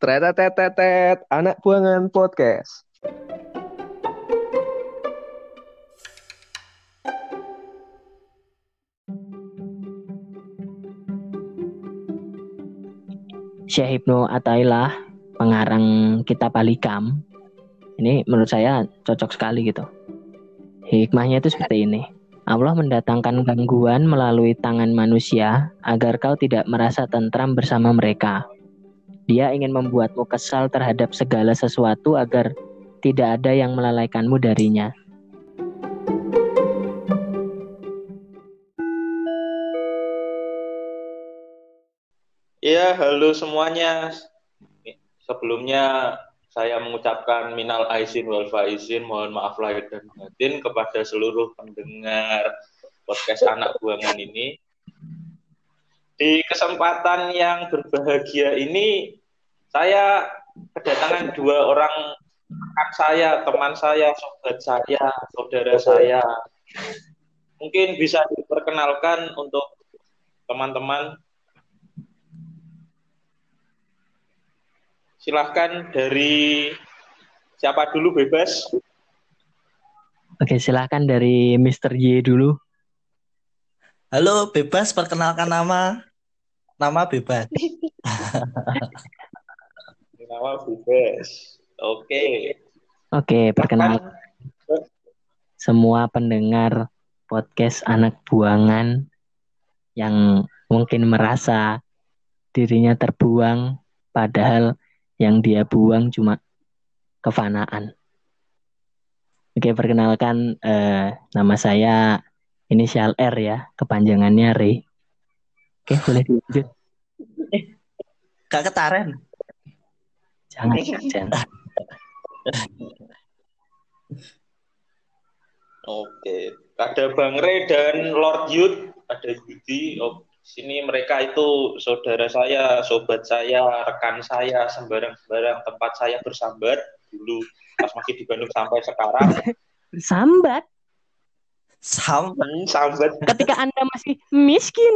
Tretetetetet, anak buangan podcast. Syekh Ibnu Atailah, pengarang kitab Alikam. Ini menurut saya cocok sekali gitu. Hikmahnya itu seperti ini. Allah mendatangkan gangguan melalui tangan manusia agar kau tidak merasa tentram bersama mereka. Dia ingin membuatmu kesal terhadap segala sesuatu agar tidak ada yang melalaikanmu darinya. Ya, halo semuanya. Sebelumnya saya mengucapkan minal aizin wal faizin, mohon maaf lahir dan batin kepada seluruh pendengar podcast anak buangan ini. Di kesempatan yang berbahagia ini, saya kedatangan dua orang rekan saya, teman saya, sobat saya, saudara saya. Mungkin bisa diperkenalkan untuk teman-teman silahkan dari siapa dulu bebas. Oke, silahkan dari Mr. Y dulu. Halo, bebas perkenalkan nama. Nama bebas. nama bebas. Oke. Oke, perkenalkan semua pendengar podcast anak buangan yang mungkin merasa dirinya terbuang padahal yang dia buang cuma kefanaan. Oke, perkenalkan eh, nama saya inisial R ya, kepanjangannya R. Oke, boleh dilanjut. Eh, gak ketaren. Jangan, jangan. Oke, ada Bang Re dan Lord Yud, ada Yudi. Oh, sini mereka itu saudara saya, sobat saya, rekan saya, sembarang-sembarang tempat saya bersambat dulu pas masih di Bandung sampai sekarang. Sambat? Sambat. Hmm, sambat. Ketika Anda masih miskin.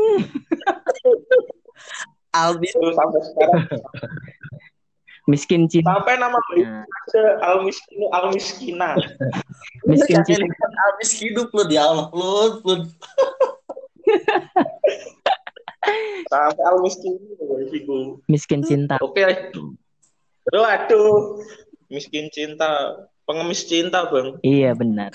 Albis itu sampai sekarang. Miskin cinta. Sampai nama baik aja al miskin al miskina. Miskin cinta. Albis hidup lu di Allah, lu, lu. Sampai al miskin Miskin cinta. Oke. Aduh, aduh. Miskin cinta. Pengemis cinta, Bang. Iya, benar.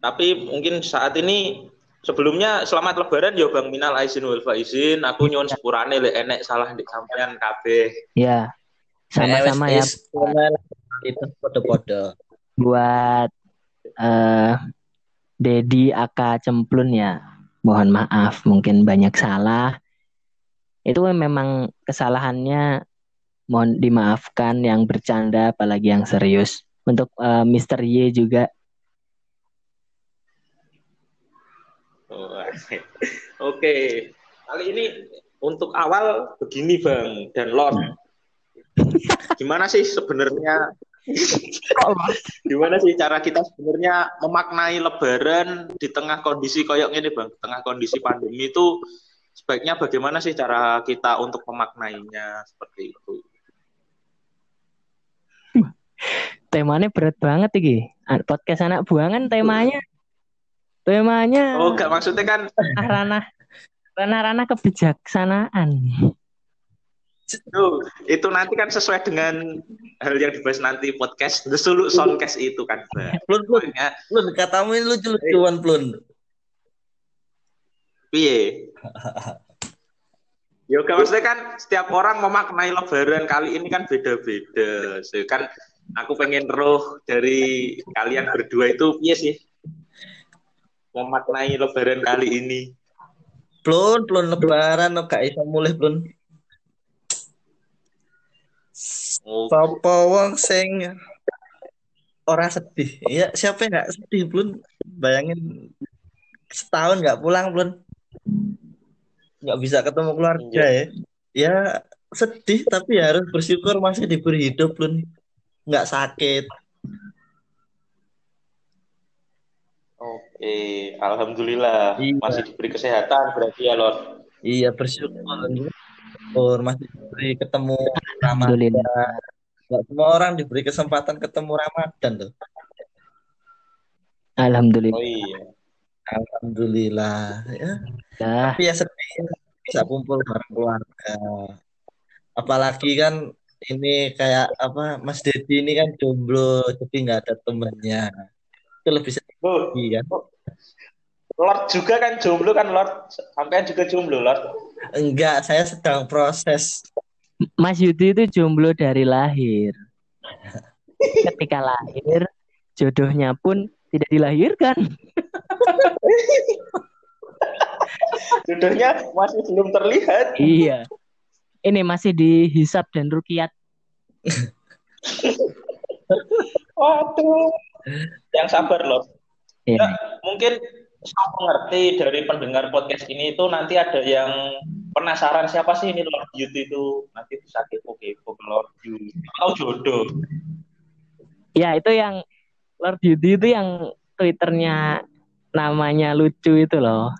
Tapi mungkin saat ini sebelumnya selamat lebaran ya Bang Minal Aizin wal Faizin. Aku nyuwun sepurane lek enek salah di sampean kabeh. Iya. Sama-sama ya. Itu foto-foto. Buat eh Dedi Aka Cemplun ya. Mohon maaf, mungkin banyak salah. Itu memang kesalahannya mohon dimaafkan yang bercanda apalagi yang serius. Untuk uh, Mr. Y juga. Oh, Oke. Kali ini untuk awal begini Bang dan Lord. Gimana sih sebenarnya Gimana sih cara kita sebenarnya memaknai Lebaran di tengah kondisi koyok ini, bang? Tengah kondisi pandemi itu sebaiknya bagaimana sih cara kita untuk memaknainya seperti itu? Temanya berat banget iki. Podcast anak buangan temanya. Temanya. Oh, gak maksudnya kan ranah ranah-ranah kebijaksanaan. Tuh, itu nanti kan sesuai dengan hal yang dibahas nanti podcast The Suluk Soundcast itu kan. Plun, plun, plun, katamu ini lucu-lucuan, plun. Piye? Yoga maksudnya kan setiap orang memaknai lebaran kali ini kan beda-beda. So, kan aku pengen roh dari kalian berdua itu piye sih? Memaknai lebaran kali ini. Plun, plun lebaran gak iso mulai plun. Sapa wong sing ora sedih. Ya siapa yang nggak sedih, Blun? Bayangin setahun nggak pulang, Blun. Nggak bisa ketemu keluarga ya. Ya sedih tapi harus bersyukur masih diberi hidup, Blun. Nggak sakit. Oke, alhamdulillah Iya. masih diberi kesehatan berarti ya, Lord. Iya bersyukur. Masih diberi ketemu Ramadan. Alhamdulillah. Nggak semua orang diberi kesempatan ketemu Ramadan tuh. Alhamdulillah. Oh iya. Alhamdulillah. Ya. Dah. Tapi ya sedih bisa kumpul bareng keluarga. Apalagi kan ini kayak apa Mas Dedi ini kan jomblo jadi nggak ada temennya. Itu lebih sedih Loh, kan? Lord juga kan jomblo kan Lord. Sampean juga jomblo Lord. Enggak, saya sedang proses. Mas Yudi itu jomblo dari lahir. Ketika lahir, jodohnya pun tidak dilahirkan. Jodohnya masih belum terlihat. Iya. Ini masih dihisap dan rukiat. Waduh. Yang sabar. Iya. Nah, mungkin saya mengerti dari pendengar podcast ini itu nanti ada yang penasaran siapa sih ini Lord Youth itu nanti bisa kepo kepo ke Lord Youth atau jodoh Ya itu yang Lord Yudi itu yang twitternya namanya lucu itu loh.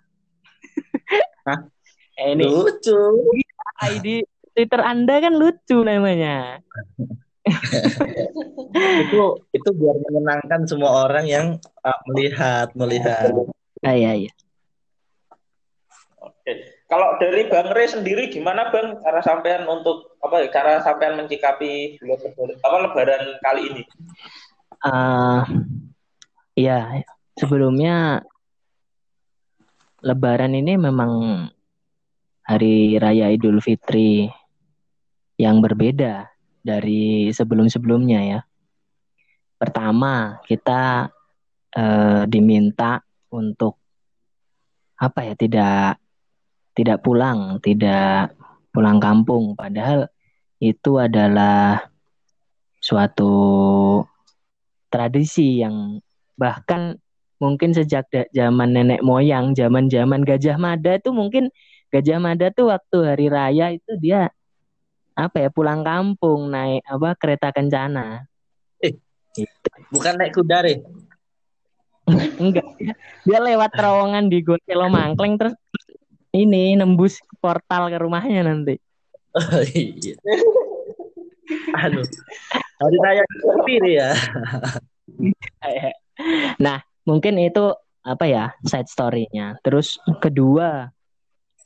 Hah? eh, ini Lucu. ID Twitter Anda kan lucu namanya. Itu itu biar menyenangkan semua orang yang uh, melihat melihat. Ah, iya, iya. Oke. Kalau dari Bang Re sendiri gimana Bang cara sampean untuk apa ya cara sampean mencikapi bulan lebaran, apa lebaran kali ini? Ah, iya, sebelumnya Lebaran ini memang hari raya Idul Fitri yang berbeda dari sebelum-sebelumnya ya. Pertama, kita eh, diminta untuk apa ya tidak tidak pulang, tidak pulang kampung, padahal itu adalah suatu tradisi yang bahkan mungkin sejak zaman nenek moyang, zaman-zaman Gajah Mada itu mungkin Gajah Mada tuh waktu hari raya itu dia apa ya pulang kampung naik apa kereta kencana. Eh. Gitu. Bukan naik kuda deh. Enggak, dia, lewat terowongan di Gonjelo Mangkleng terus ini nembus portal ke rumahnya nanti. Oh, iya. Aduh. Hari raya sendiri ya. Nah, mungkin itu apa ya side story-nya. Terus kedua,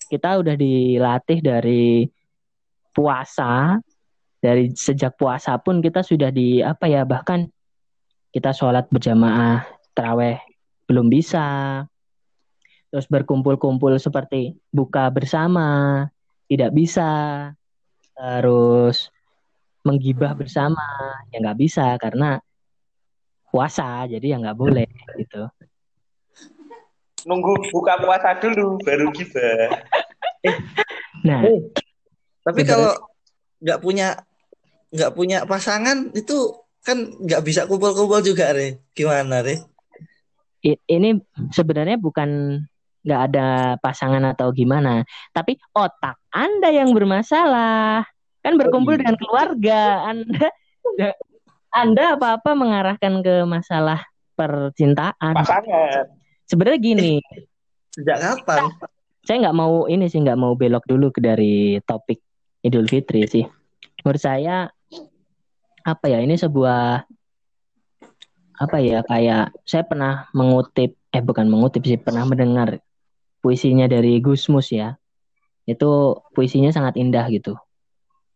kita udah dilatih dari puasa, dari sejak puasa pun kita sudah di apa ya bahkan kita sholat berjamaah teraweh belum bisa. Terus berkumpul-kumpul seperti buka bersama tidak bisa. Terus menggibah bersama ya nggak bisa karena puasa jadi ya nggak boleh gitu. Nunggu buka puasa dulu baru gibah. Nah, Eh, Tapi kalau nggak punya nggak punya pasangan itu kan nggak bisa kumpul-kumpul juga, Re. Gimana, Re? Ini sebenarnya bukan nggak ada pasangan atau gimana, tapi otak Anda yang bermasalah. Kan berkumpul iya. dengan keluarga, Anda Anda apa-apa mengarahkan ke masalah percintaan. Pasangan. Sebenarnya gini, Sejak kapan? saya nggak mau ini sih nggak mau belok dulu ke dari topik Idul Fitri sih. Menurut saya apa ya ini sebuah apa ya kayak saya pernah mengutip eh bukan mengutip sih pernah mendengar puisinya dari Gusmus ya. Itu puisinya sangat indah gitu.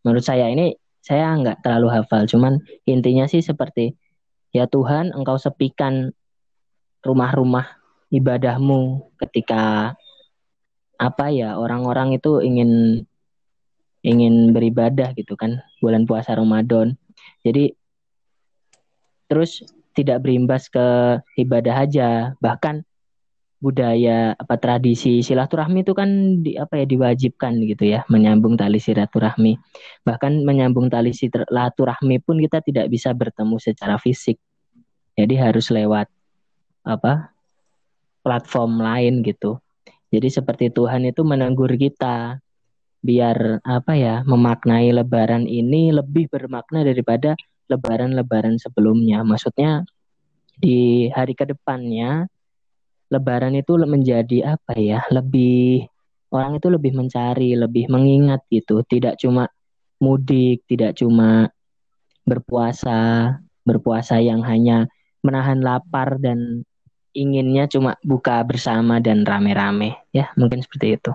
Menurut saya ini saya nggak terlalu hafal, cuman intinya sih seperti ya Tuhan engkau sepikan rumah-rumah ibadahmu ketika apa ya orang-orang itu ingin ingin beribadah gitu kan bulan puasa Ramadan. Jadi terus tidak berimbas ke ibadah aja, bahkan budaya apa tradisi silaturahmi itu kan di, apa ya diwajibkan gitu ya menyambung tali silaturahmi. Bahkan menyambung tali silaturahmi pun kita tidak bisa bertemu secara fisik. Jadi harus lewat apa platform lain gitu. Jadi seperti Tuhan itu menegur kita biar apa ya memaknai lebaran ini lebih bermakna daripada lebaran-lebaran sebelumnya maksudnya di hari ke depannya Lebaran itu menjadi apa ya lebih orang itu lebih mencari, lebih mengingat gitu. Tidak cuma mudik, tidak cuma berpuasa, berpuasa yang hanya menahan lapar dan inginnya cuma buka bersama dan rame-rame. Ya, mungkin seperti itu.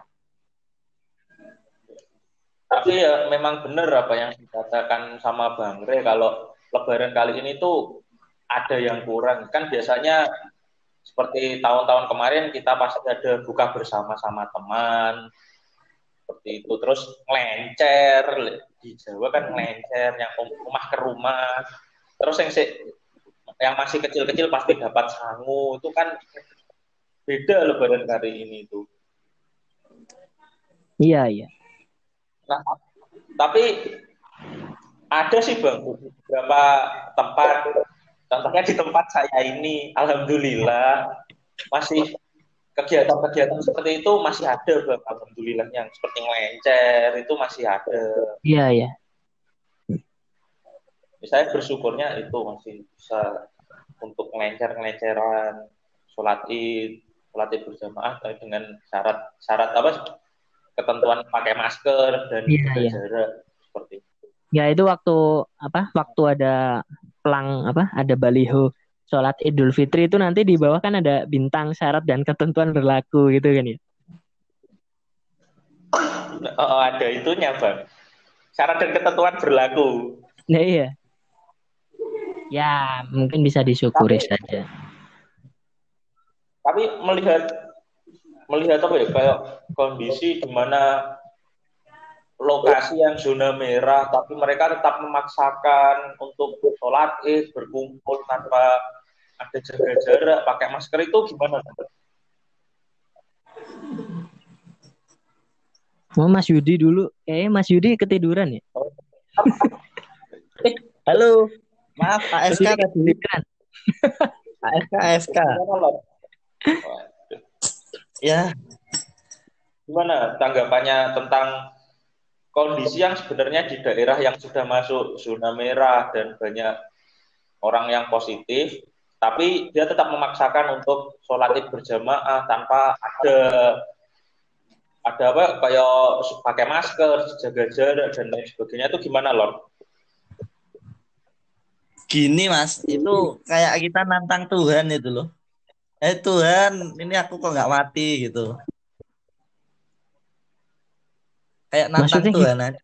Tapi ya memang benar apa yang dikatakan sama Bang Re kalau Lebaran kali ini tuh ada yang kurang. Kan biasanya seperti tahun-tahun kemarin kita pasti ada buka bersama sama teman seperti itu. Terus ngelencer di Jawa kan ngelencer yang rumah ke rumah. Terus yang yang masih kecil-kecil pasti dapat sangu. Itu kan beda lebaran kali ini tuh. Iya iya nah tapi ada sih bang beberapa tempat Contohnya di tempat saya ini, alhamdulillah masih kegiatan-kegiatan seperti itu masih ada, Bang. Alhamdulillah yang seperti ngelencer itu masih ada. Iya, iya. Saya bersyukurnya itu masih bisa untuk ngelencer-ngelenceran, sholat id, sholat id berjamaah dengan syarat syarat apa ketentuan pakai masker dan jarak seperti itu. Ya itu waktu apa? Waktu ada pelang apa ada baliho sholat Idul Fitri itu nanti di bawah kan ada bintang syarat dan ketentuan berlaku gitu kan ya? Oh, ada itunya bang. Syarat dan ketentuan berlaku. Nah, iya. Ya mungkin bisa disyukuri tapi, saja. Tapi melihat melihat apa ya kayak kondisi di mana lokasi yang zona merah, tapi mereka tetap memaksakan untuk sholat id, berkumpul tanpa ada jaga jarak, pakai masker itu gimana? Mau Mas Yudi dulu, eh Mas Yudi ketiduran ya? Halo, maaf ASK tadi. ASK ASK. Ya. Gimana tanggapannya tentang kondisi yang sebenarnya di daerah yang sudah masuk zona merah dan banyak orang yang positif, tapi dia tetap memaksakan untuk sholat id berjamaah tanpa ada ada apa kayak pakai masker, jaga jarak dan lain sebagainya itu gimana lor? Gini mas, itu kayak kita nantang Tuhan itu loh. Eh Tuhan, ini aku kok nggak mati gitu kayak nantang Maksudnya Tuhan aja.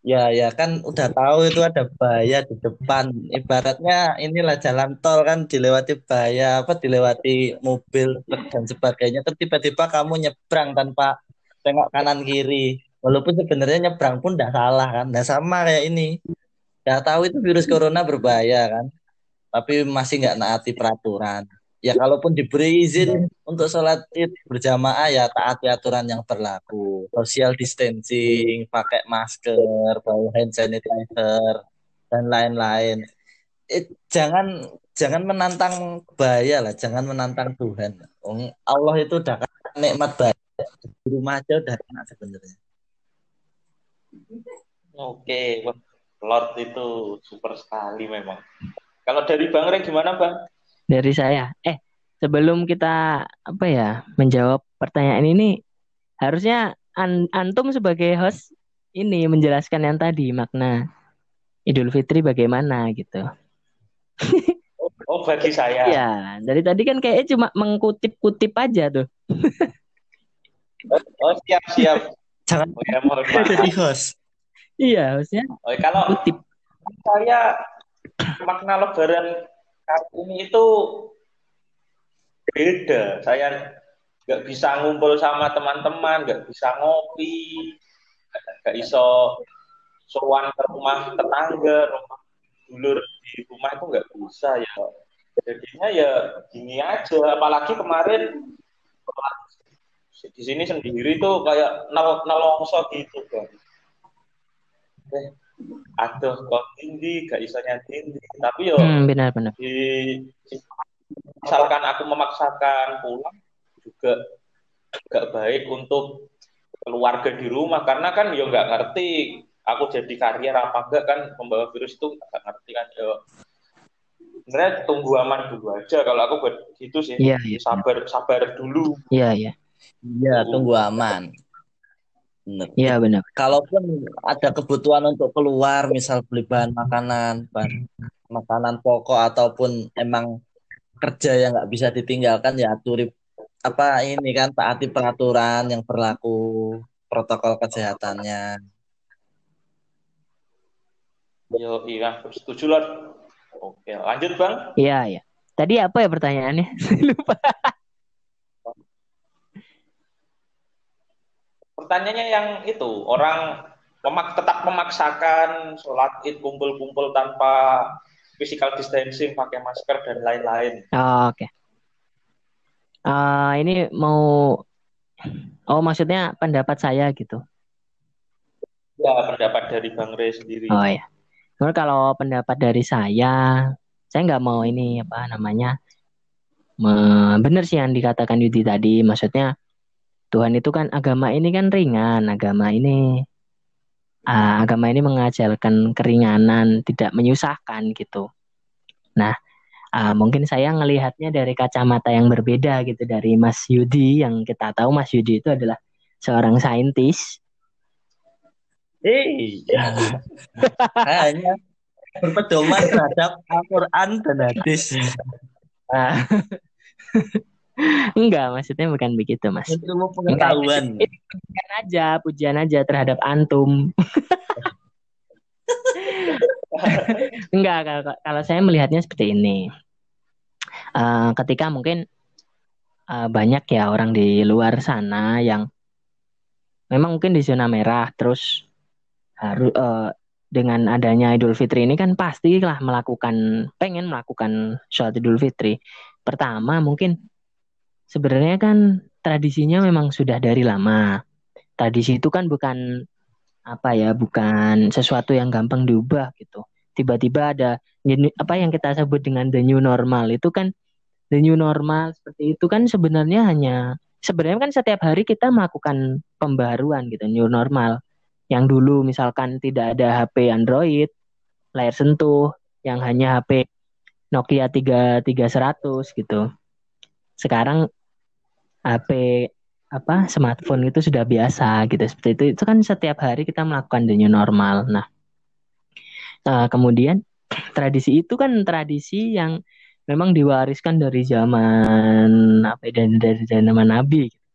Ya, ya kan udah tahu itu ada bahaya di depan. Ibaratnya inilah jalan tol kan dilewati bahaya apa dilewati mobil dan sebagainya. Terus tiba-tiba kamu nyebrang tanpa tengok kanan kiri. Walaupun sebenarnya nyebrang pun tidak salah kan. Nah sama kayak ini. Udah tahu itu virus corona berbahaya kan. Tapi masih nggak naati peraturan ya kalaupun diberi izin untuk sholat id berjamaah ya taati aturan yang berlaku. Social distancing pakai masker bawa hand sanitizer dan lain-lain. Eh, jangan jangan menantang bahaya lah jangan menantang Tuhan. Allah itu udah nikmat baik di rumah aja udah enak sebenarnya. Oke Lord itu super sekali memang. Kalau dari Bang Reng gimana Bang dari saya. Eh, sebelum kita apa ya menjawab pertanyaan ini, harusnya an antum sebagai host ini menjelaskan yang tadi makna Idul Fitri bagaimana gitu. Oh, bagi saya. Ya, dari tadi kan kayaknya cuma mengkutip-kutip aja tuh. oh, siap, siap. Jangan oh, ya, mohon jadi host. Iya, hostnya. Oh, kalau kutip. Saya makna lebaran ini itu beda. Saya nggak bisa ngumpul sama teman-teman, nggak bisa ngopi, nggak iso sowan ke rumah tetangga, rumah dulur di rumah itu nggak bisa ya. Jadinya ya gini aja. Apalagi kemarin di sini sendiri tuh kayak nol nolongso gitu kan. Eh, aduh kok tinggi? Gak isanya tinggi tapi yo hmm, benar benar. di, misalkan aku memaksakan pulang juga gak baik untuk keluarga di rumah. Karena kan yo nggak ngerti aku jadi karier apa enggak kan membawa virus itu nggak ngerti kan. Yo sebenarnya tunggu aman dulu aja. Kalau aku buat gitu sih. Iya, iya. sabar sabar dulu. Iya iya. Iya, tunggu aman. Bener. Iya benar. Kalaupun ada kebutuhan untuk keluar, misal beli bahan makanan, bahan makanan pokok ataupun emang kerja yang nggak bisa ditinggalkan ya aturi apa ini kan taati peraturan yang berlaku protokol kesehatannya. Yo iya, setuju Lord. Oke, lanjut Bang. Iya iya. Tadi apa ya pertanyaannya? Lupa. Pertanyaannya yang itu, orang memak tetap memaksakan sholat id kumpul-kumpul tanpa physical distancing, pakai masker dan lain-lain. Oh, Oke. Eh, ini mau oh maksudnya pendapat saya gitu. Ya, pendapat dari Bang Rey sendiri. Oh ya. Menurut kalau pendapat dari saya, saya nggak mau ini apa namanya. Me- bener sih yang dikatakan Yudi tadi, maksudnya Tuhan itu kan agama ini kan ringan, agama ini ah, agama ini mengajarkan keringanan, tidak menyusahkan gitu. Nah, ah, mungkin saya ngelihatnya dari kacamata yang berbeda gitu dari Mas Yudi yang kita tahu Mas Yudi itu adalah seorang saintis. Iya. Hanya berpedoman terhadap Al-Quran dan hadis. Enggak, maksudnya bukan begitu, Mas. Ilmu pengetahuan. Pujian aja, pujian aja terhadap antum. Enggak, kalau, kalau saya melihatnya seperti ini. Eh, ketika mungkin eh, banyak ya orang di luar sana yang memang mungkin di zona merah, terus harus eh, dengan adanya Idul Fitri ini kan pastilah melakukan pengen melakukan sholat Idul Fitri. Pertama mungkin sebenarnya kan tradisinya memang sudah dari lama. Tradisi itu kan bukan apa ya, bukan sesuatu yang gampang diubah gitu. Tiba-tiba ada apa yang kita sebut dengan the new normal itu kan the new normal seperti itu kan sebenarnya hanya sebenarnya kan setiap hari kita melakukan pembaruan gitu new normal. Yang dulu misalkan tidak ada HP Android, layar sentuh, yang hanya HP Nokia 3300 gitu. Sekarang HP apa smartphone itu sudah biasa gitu. Seperti itu. Itu kan setiap hari kita melakukan the normal. Nah eh, kemudian tradisi itu kan tradisi yang memang diwariskan dari zaman apa ya, dari dari zaman Nabi gitu,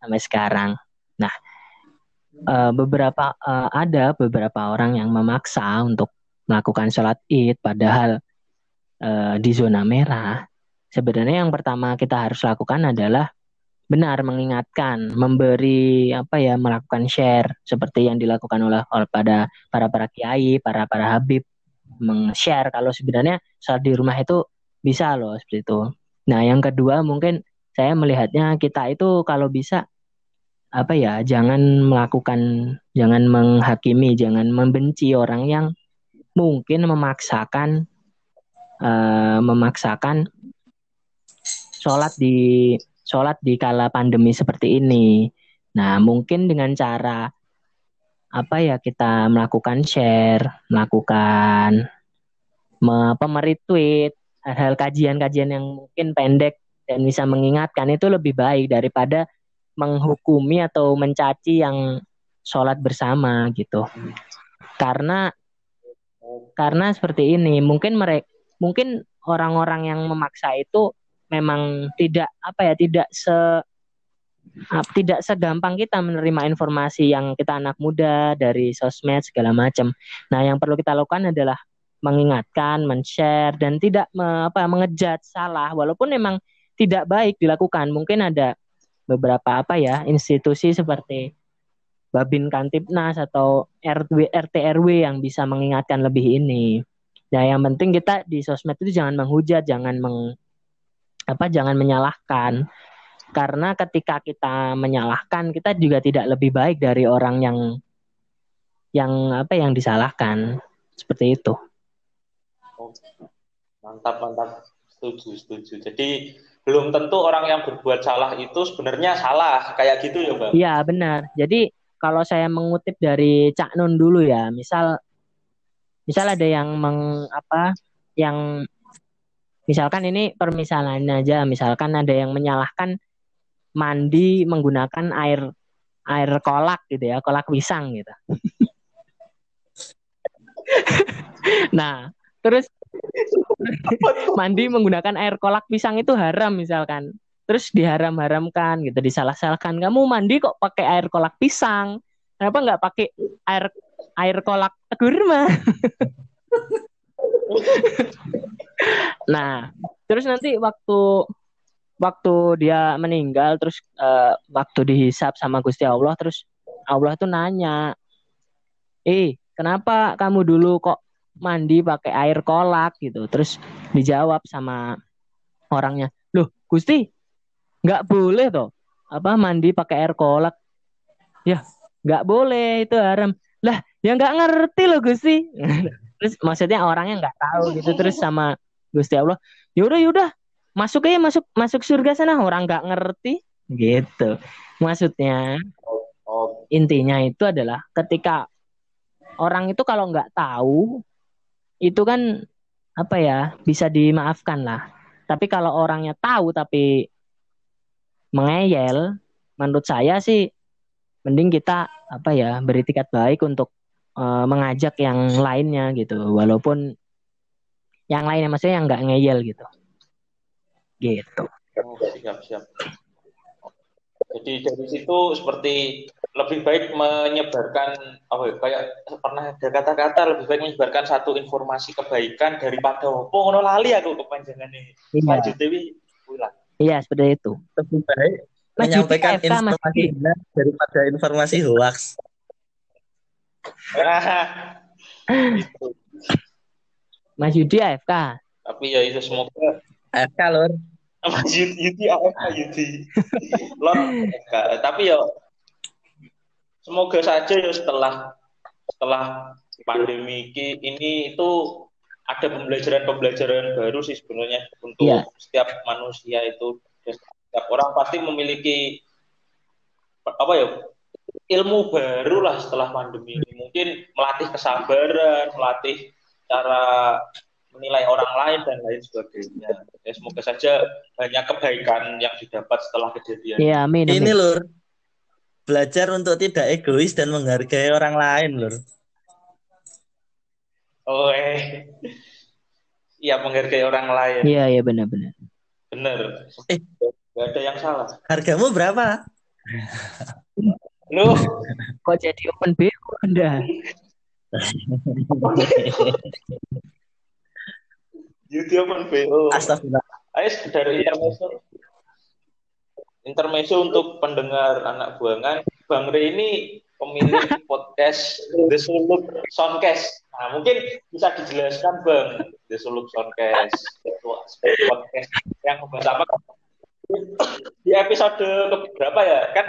sampai sekarang. Nah eh, beberapa eh, ada beberapa orang yang memaksa untuk melakukan sholat id padahal eh, di zona merah. Sebenarnya yang pertama kita harus lakukan adalah benar mengingatkan, memberi apa ya, melakukan share seperti yang dilakukan oleh, oleh pada para para kiai, para para habib, meng-share kalau sebenarnya saat di rumah itu bisa loh seperti itu. Nah, yang kedua mungkin saya melihatnya kita itu kalau bisa apa ya, jangan melakukan, jangan menghakimi, jangan membenci orang yang mungkin memaksakan eh, memaksakan sholat di sholat di kala pandemi seperti ini. Nah, mungkin dengan cara apa ya kita melakukan share, melakukan meretweet hal-hal kajian-kajian yang mungkin pendek dan bisa mengingatkan itu lebih baik daripada menghukumi atau mencaci yang sholat bersama gitu. Karena karena seperti ini mungkin mereka mungkin orang-orang yang memaksa itu memang tidak apa ya tidak se ap- tidak segampang kita menerima informasi yang kita anak muda dari sosmed segala macam. Nah, yang perlu kita lakukan adalah mengingatkan, men-share dan tidak me- apa mengejat salah walaupun memang tidak baik dilakukan. Mungkin ada beberapa apa ya institusi seperti Babin Kantipnas atau RW RT RW yang bisa mengingatkan lebih ini. Nah, yang penting kita di sosmed itu jangan menghujat, jangan meng apa jangan menyalahkan karena ketika kita menyalahkan kita juga tidak lebih baik dari orang yang yang apa yang disalahkan seperti itu. Oh, mantap, mantap. Setuju, setuju. Jadi belum tentu orang yang berbuat salah itu sebenarnya salah. Kayak gitu ya, Bang? Iya benar. Jadi kalau saya mengutip dari Cak Nun dulu ya, misal misal ada yang meng apa yang misalkan ini permisalan aja, misalkan ada yang menyalahkan mandi menggunakan air air kolak gitu ya, kolak pisang gitu. nah, terus mandi menggunakan air kolak pisang itu haram misalkan. Terus diharam-haramkan gitu, disalah-salahkan. Kamu mandi kok pakai air kolak pisang? Kenapa nggak pakai air air kolak kurma? nah, terus nanti waktu waktu dia meninggal terus uh, waktu dihisap sama Gusti Allah terus Allah tuh nanya, "Eh, kenapa kamu dulu kok mandi pakai air kolak gitu?" Terus dijawab sama orangnya, "Loh, Gusti, nggak boleh toh apa mandi pakai air kolak." Ya, nggak boleh itu haram. Lah, ya nggak ngerti loh Gusti. terus maksudnya orangnya nggak tahu gitu terus sama Gusti Allah, "Yaudah, yaudah, masuk aja masuk masuk surga sana. Orang nggak ngerti gitu maksudnya. Intinya itu adalah ketika orang itu kalau nggak tahu itu kan apa ya bisa dimaafkan lah. Tapi kalau orangnya tahu tapi mengeyel menurut saya sih mending kita apa ya beri tiket baik untuk uh, mengajak yang lainnya gitu walaupun yang lainnya maksudnya yang nggak ngeyel gitu gitu. Oh, siap siap. Jadi dari situ seperti lebih baik menyebarkan apa ya, kayak pernah ada kata-kata lebih baik menyebarkan satu informasi kebaikan daripada opo ngono lali aku kepanjangan ini. Iya. Maju Dewi ulang. Iya, seperti itu. Lebih baik menyampaikan informasi benar daripada informasi hoax. Mas Yudi AFK. Tapi ya itu semoga AFK lor. Mas Yudi, Yudi AFK Yudi. Lor Tapi ya semoga saja ya setelah setelah pandemi ini itu ada pembelajaran-pembelajaran baru sih sebenarnya untuk yeah. setiap manusia itu setiap orang pasti memiliki apa ya ilmu baru lah setelah pandemi ini mungkin melatih kesabaran melatih cara menilai orang lain dan lain sebagainya. Ya, semoga saja banyak kebaikan yang didapat setelah kejadian. Iya, amin, amin. Ini lur, belajar untuk tidak egois dan menghargai orang lain lur. Oh eh, iya menghargai orang lain. Iya iya benar-benar. Benar. Eh, gak ada yang salah. Hargamu berapa? Lu kok jadi open BO Anda? YouTube kan VO. Astagfirullah. Ayo dari intermezzo. Intermezzo untuk pendengar anak buangan. Bang Rey ini pemilik podcast The Suluk Soundcast. Nah, mungkin bisa dijelaskan Bang The Suluk Soundcast. Podcast yang membahas apa? Di episode berapa ya? Kan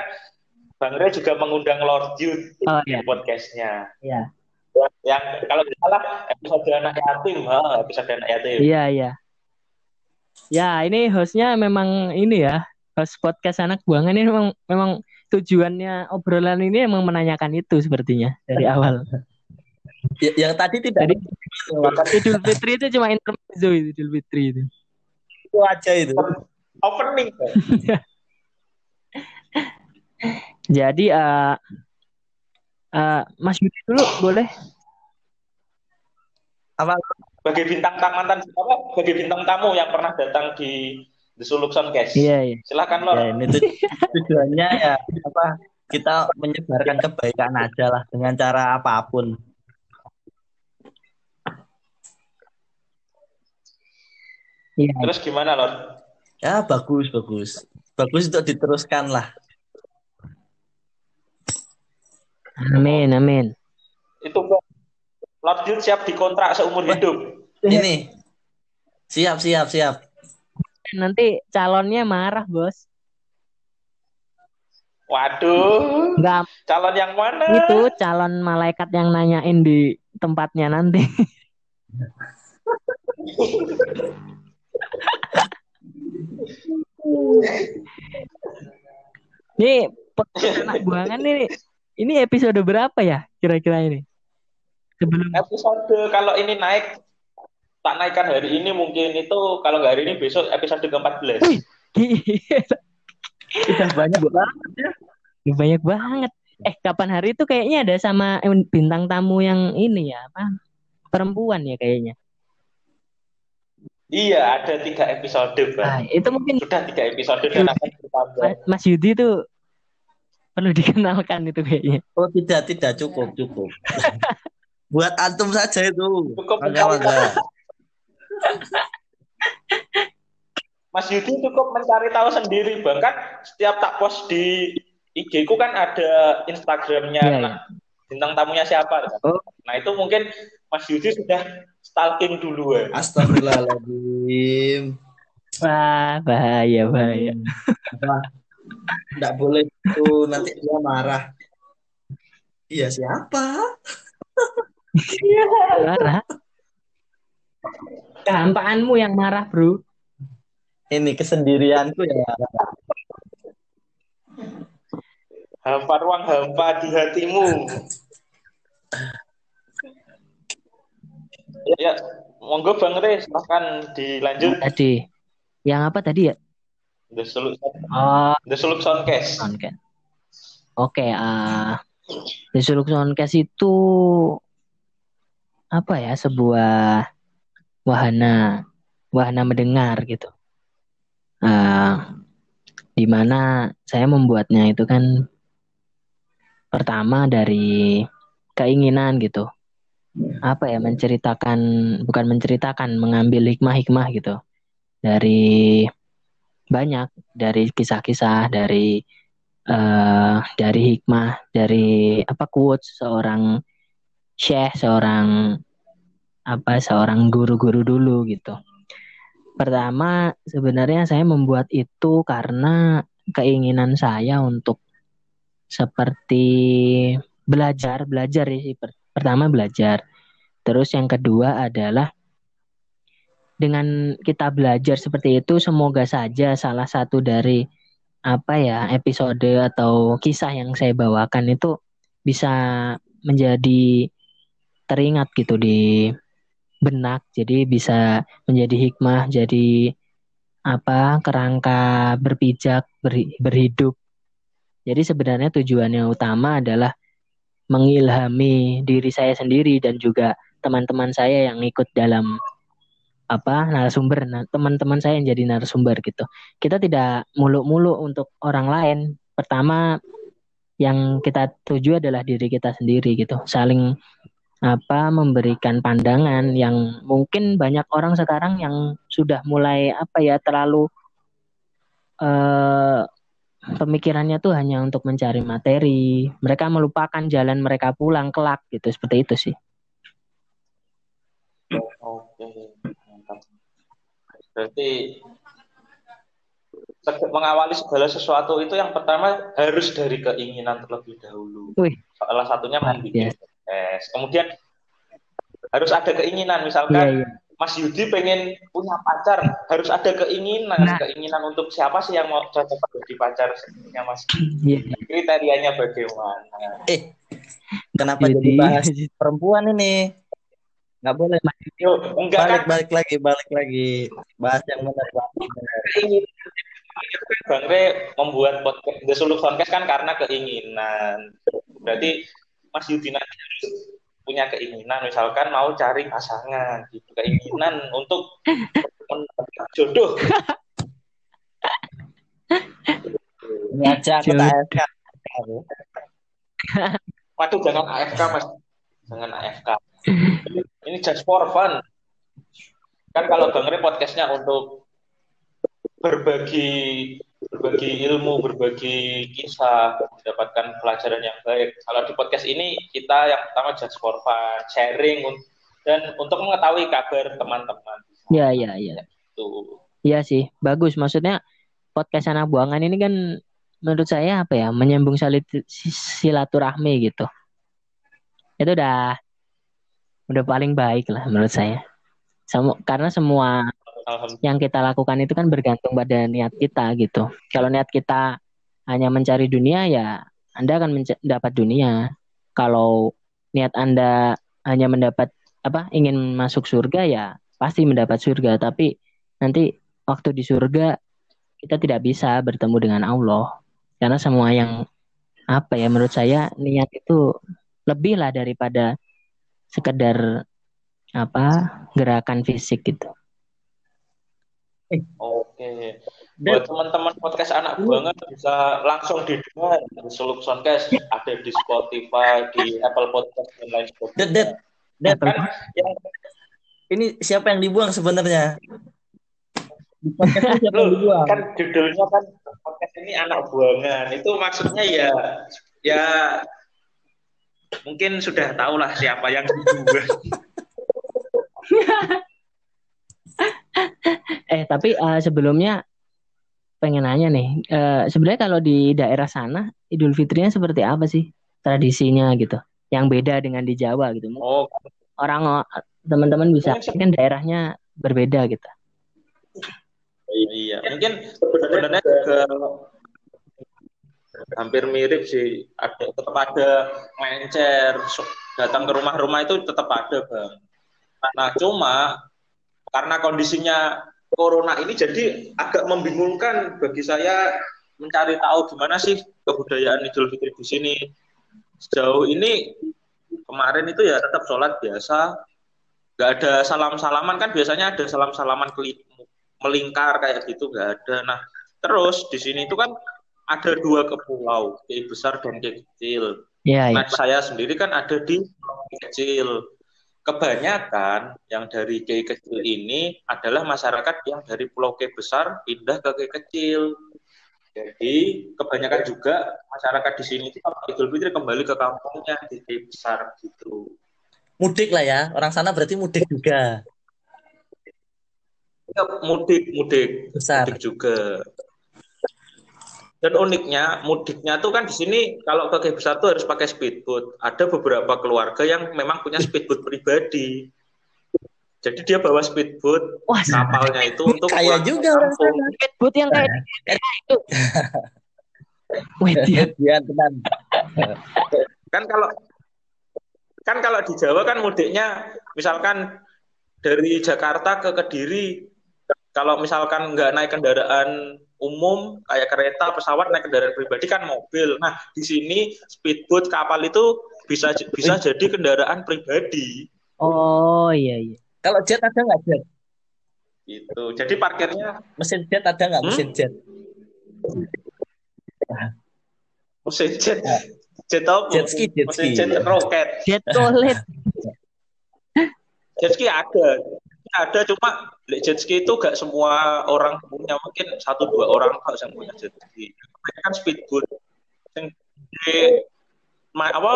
Bang Rey juga mengundang Lord Jude oh, iya. di podcastnya. Iya yang kalau tidak salah episode anak yatim, oh, episode anak yatim. Iya iya. Ya ini hostnya memang ini ya host podcast anak buangan ini memang memang tujuannya obrolan ini emang menanyakan itu sepertinya dari awal. Ya, yang tadi tidak. Jadi, Idul Fitri itu cuma intermezzo itu Idul Fitri itu. Itu aja itu. Opening. Jadi uh, uh, Mas Yudi dulu boleh apa bagi bintang tamu mantan apa bagi bintang tamu yang pernah datang di The Suluk Soundcast. Iya, iya. Silakan Lor. Ya, ini tujuannya ya apa kita menyebarkan kebaikan aja lah dengan cara apa pun. Iya. Terus gimana Lor? Ya bagus bagus. Bagus untuk diteruskan lah. Amin amin. Itu Lord Jun siap dikontrak seumur hidup. Ini. Siap, siap, siap. Nanti calonnya marah, Bos. Waduh. Enggak. Calon yang mana? Itu calon malaikat yang nanyain di tempatnya nanti. Ini anak buangan nih. Ini episode berapa ya kira-kira ini? sebelum episode kalau ini naik tak naikkan hari ini mungkin itu kalau nggak hari ini besok episode ke-14. Udah banyak banget ya. Banyak banget. Eh, kapan hari itu kayaknya ada sama bintang tamu yang ini ya, apa? Perempuan ya kayaknya. Iya, ada tiga episode, Bang. Nah, itu mungkin Sudah tiga episode dan akan bertambah. Ma- Mas Yudi tuh perlu dikenalkan itu kayaknya. Oh tidak tidak cukup cukup. Buat antum saja itu. Cukup. Mas Yudi cukup mencari tahu sendiri, Bang. Kan setiap tak post di IG ku kan ada Instagramnya Iya, nah, bintang tamunya siapa. kan? Oh. Nah itu mungkin Mas Yudi sudah stalking duluan. Astagfirullahaladzim. Wah, bahaya, bahaya. Tidak boleh itu nanti dia marah. Iya siapa? Marah. Kehampaanmu yang marah, Bro. Ini kesendirianku ya. Hampa ruang hampa di hatimu. ya, monggo Bang Re, silahkan dilanjut. Tadi. Yang apa tadi ya? The Suluk, Oh, The Suluk Soundcast. Soundcast. Oke, ah The Suluk Soundcast itu apa ya? Sebuah wahana wahana mendengar gitu. Ah, di mana saya membuatnya itu kan pertama dari keinginan gitu. Apa ya? Menceritakan bukan menceritakan, mengambil hikmah-hikmah gitu dari banyak dari kisah-kisah dari eh dari hikmah dari apa quotes seorang syekh seorang apa seorang guru-guru dulu gitu. Pertama sebenarnya saya membuat itu karena keinginan saya untuk seperti belajar belajar ya sih. Per- Pertama belajar. Terus yang kedua adalah dengan kita belajar seperti itu semoga saja salah satu dari apa ya episode atau kisah yang saya bawakan itu bisa menjadi teringat gitu di benak jadi bisa menjadi hikmah jadi apa kerangka berpijak berhi- berhidup. Jadi sebenarnya tujuannya utama adalah mengilhami diri saya sendiri dan juga teman-teman saya yang ikut dalam apa narasumber nah, teman-teman saya yang jadi narasumber gitu. Kita tidak muluk-muluk untuk orang lain. Pertama yang kita tuju adalah diri kita sendiri gitu. Saling apa memberikan pandangan yang mungkin banyak orang sekarang yang sudah mulai apa ya terlalu eh pemikirannya tuh hanya untuk mencari materi. Mereka melupakan jalan mereka pulang kelak gitu. Seperti itu sih Oke, mantap. Berarti mengawali segala sesuatu itu yang pertama harus dari keinginan terlebih dahulu. Wih. Salah satunya membuat biasa. podcast. Kemudian harus ada keinginan, iya misalkan iya Mas Yudi pengen punya pacar, harus ada keinginan, Nah. keinginan untuk siapa sih yang mau cocok jadi pacar sebenarnya Mas? iya Kriterianya bagaimana? Eh, kenapa jadi jadi bahas perempuan ini? Nggak boleh. Yo, enggak kan Balik balik lagi balik lagi. Bahas yang benar. Bang Re membuat podcast The Suluk Soundcast kan karena keinginan. Berarti Mas Yudi nanti harus punya keinginan, misalkan mau cari pasangan, gitu. keinginan untuk mendapatkan jodoh. Ini aja aku tak AFK. Waduh, jangan AFK mas, jangan AFK. Ini just for fun. Kan kalau Re podcastnya untuk berbagi berbagi ilmu, berbagi kisah, mendapatkan pelajaran yang baik. Kalau di podcast ini kita yang pertama just for fun, sharing dan untuk mengetahui kabar teman-teman. iya iya iya Tuh. Iya sih, bagus. Maksudnya podcast anak buangan ini kan menurut saya apa ya, menyambung silaturahmi gitu. Itu udah udah paling baik lah menurut saya. Semu- karena semua yang kita lakukan itu kan bergantung pada niat kita gitu. Kalau niat kita hanya mencari dunia ya Anda akan mendapat dunia. Kalau niat Anda hanya mendapat apa ingin masuk surga ya pasti mendapat surga, tapi nanti waktu di surga kita tidak bisa bertemu dengan Allah karena semua yang apa ya menurut saya niat itu lebih lah daripada sekedar apa gerakan fisik gitu. Oke. Buat teman-teman podcast anak buangan bisa langsung didengar di Seluk Soundcast ada di Spotify, di Apple Podcast dan lain sebagainya. Det, Kan yang ini siapa yang dibuang sebenarnya? Kan judulnya kan podcast ini anak buangan. Itu maksudnya ya ya mungkin sudah tahu lah siapa yang dibuang. Eh tapi eh, sebelumnya pengen nanya nih, eh, sebenarnya kalau di daerah sana Idul Fitrinya seperti apa sih tradisinya gitu? Yang beda dengan di Jawa gitu. Oh, Orang teman-teman bisa kan daerahnya berbeda gitu. iya. Mungkin sebenarnya juga hampir mirip sih. Ada tetap ada mencer so- datang ke rumah-rumah itu tetap ada, Bang. Nah, cuma karena kondisinya corona ini jadi agak membingungkan bagi saya mencari tahu gimana sih kebudayaan Idul Fitri di sini. Sejauh ini kemarin itu ya tetap sholat biasa, nggak ada salam-salaman kan biasanya ada salam-salaman keli- melingkar kayak gitu nggak ada. Nah terus di sini itu kan ada dua kepulau, Kei besar dan Kei kecil. Iya, iya. Nah saya sendiri kan ada di Kei kecil. Kebanyakan yang dari Kei kecil ini adalah masyarakat yang dari Pulau Kei besar pindah ke Kei kecil. Jadi kebanyakan juga masyarakat di sini itu kalau Idul Fitri kembali ke kampungnya di Kei besar gitu. Mudik lah ya. Orang sana berarti mudik juga. Ya, mudik, mudik, Besar. mudik juga. Dan uniknya, mudiknya tuh kan di sini kalau ke Kei besar tuh harus pakai speedboat. Ada beberapa keluarga yang memang punya speedboat pribadi. Jadi dia bawa speedboat Wah, kapalnya itu untuk Kaya juga orang sana. speedboat yang kayak itu. Ya. Dia tenan. Kan kalau kan kalau di Jawa kan mudiknya misalkan dari Jakarta ke Kediri kalau misalkan nggak naik kendaraan umum kayak kereta, pesawat naik kendaraan pribadi kan mobil. Nah, di sini speedboat kapal itu bisa bisa jadi kendaraan pribadi Oh iya iya. Kalau jet ada nggak jet? gitu. Jadi parkirnya Mesin jet ada nggak Hmm? mesin jet? mesin jet jet apa? Jet ski, jet mesin ski. jet roket. Jet toilet. Jet ski ada. Ada cuma lek jet ski itu gak semua orang punya mungkin satu dua orang kok yang punya jet ski. Mereka kan speedboat. Yang di ma- apa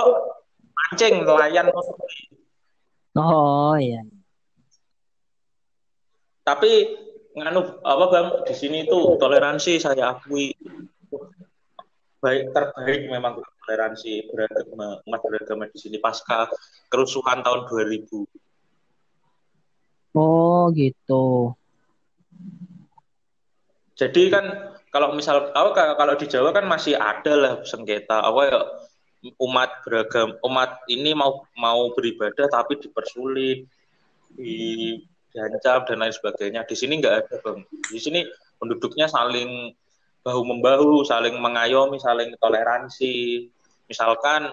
mancing nelayan Oh iya. tapi nganu apa bang di sini tuh toleransi saya akui baik terbaik memang toleransi beragama umat beragama di sini pasca kerusuhan tahun 2000 Oh gitu. Jadi kan kalau misal ka- kalau di Jawa kan masih ada lah sengketa apa ya umat beragam umat ini mau mau beribadah tapi dipersulit di dan lain sebagainya. Di sini nggak ada bang. Di sini penduduknya saling bahu membahu, saling mengayomi, saling toleransi. Misalkan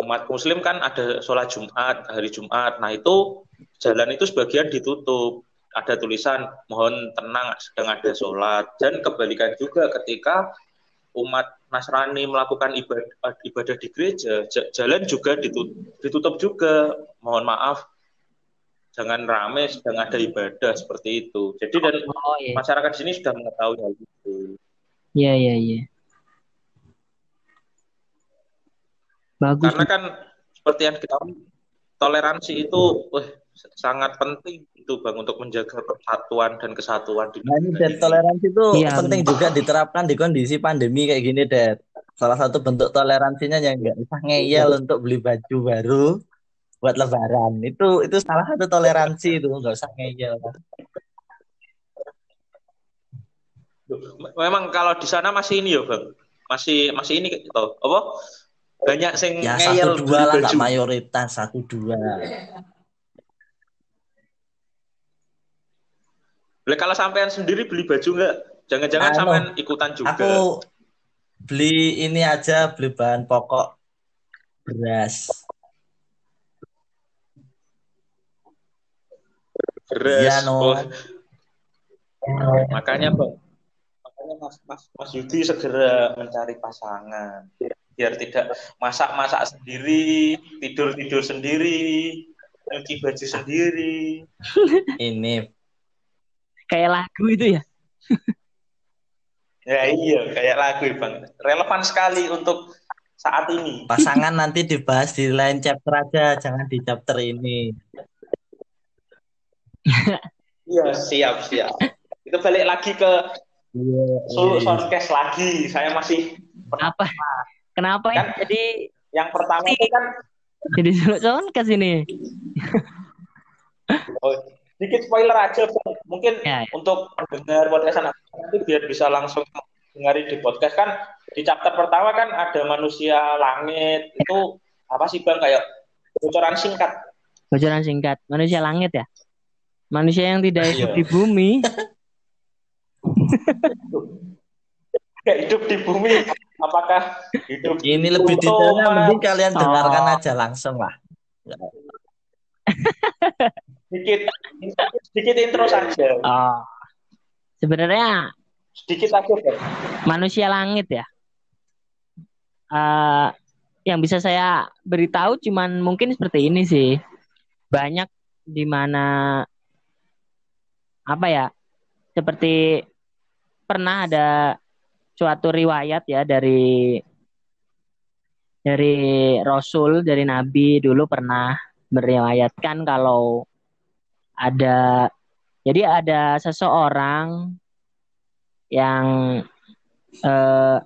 umat Muslim kan ada sholat Jumat hari Jumat. Nah itu jalan itu sebagian ditutup ada tulisan mohon tenang sedang ada sholat dan kebalikan juga ketika umat Nasrani melakukan ibadah, ibadah di gereja jalan juga ditutup, ditutup juga mohon maaf jangan rame sedang ada ibadah seperti itu jadi dan Oh iya. masyarakat di sini sudah mengetahui hal itu Iya iya iya. Bagus. karena kan seperti yang kita tahu toleransi itu wah, sangat penting itu bang untuk menjaga persatuan dan kesatuan di Nah ini toleransi itu Iya, penting juga diterapkan di kondisi pandemi kayak gini, Det. Salah satu bentuk toleransinya yang nggak usah ngeyel untuk beli baju baru buat lebaran. Itu itu salah satu toleransi itu, nggak usah ngeyel. Memang kalau di sana masih ini ya bang, masih masih ini gitu, apa? Banyak sing Ya ngeyel satu dua lah, nggak mayoritas satu dua. Lah, kalau sampean sendiri beli baju nggak Jangan-jangan Anu, sampean ikutan juga. Aku beli ini aja, beli bahan pokok beras. beras. Iya, no. Oh, makanya bang, makanya mas, mas, mas Yudi segera mencari pasangan biar tidak masak-masak sendiri, tidur-tidur sendiri, nyuci baju sendiri. Ini Kayak lagu itu ya. Ya iya, kayak lagu bang. Relevan sekali untuk saat ini. pasangan nanti dibahas di lain chapter aja, jangan di chapter ini. Iya siap siap. Itu balik lagi ke Iya. Solo Soundcast lagi. Saya masih Apa? Kenapa ya? Kan- Jadi yang pertama itu kan jadi Suluk ke sini. oh, sedikit spoiler aja Bang. Mungkin Ya, ya. untuk mendengar podcast anak nanti biar bisa langsung dengerin di podcast kan di chapter pertama kan ada manusia langit itu apa sih bang kayak bocoran singkat Bocoran singkat. Manusia langit ya. Manusia yang tidak hidup Iya. di bumi. kayak hidup di bumi apakah hidup Ini lebih detailnya mending kalian Oh. dengarkan aja langsung lah. sedikit sedikit intro saja Oh. Sebenarnya sedikit aja bang manusia langit ya. Eh, yang bisa saya beritahu cuman mungkin seperti ini sih. Banyak di mana apa ya? Seperti pernah ada suatu riwayat ya dari dari Rasul, dari Nabi dulu pernah meriwayatkan kalau ada jadi ada seseorang yang eh,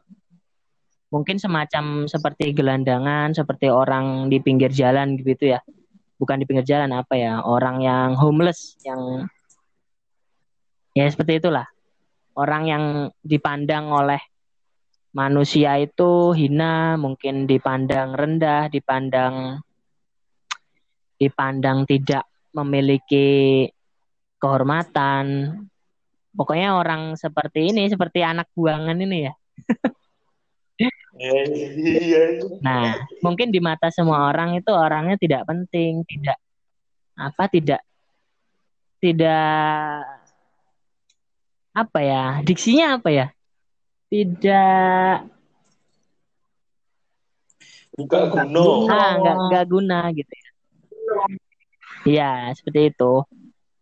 mungkin semacam seperti gelandangan, seperti orang di pinggir jalan gitu ya. Bukan di pinggir jalan apa ya, orang yang homeless yang ya seperti itulah. Orang yang dipandang oleh manusia itu hina, mungkin dipandang rendah, dipandang dipandang tidak memiliki kehormatan. Pokoknya orang seperti ini, seperti anak buangan ini ya. iya iya Nah, mungkin di mata semua orang itu orangnya tidak penting, tidak apa tidak tidak apa ya? Diksinya apa ya? Tidak buka gunung ah nggak nggak guna gitu ya. Iya, seperti itu.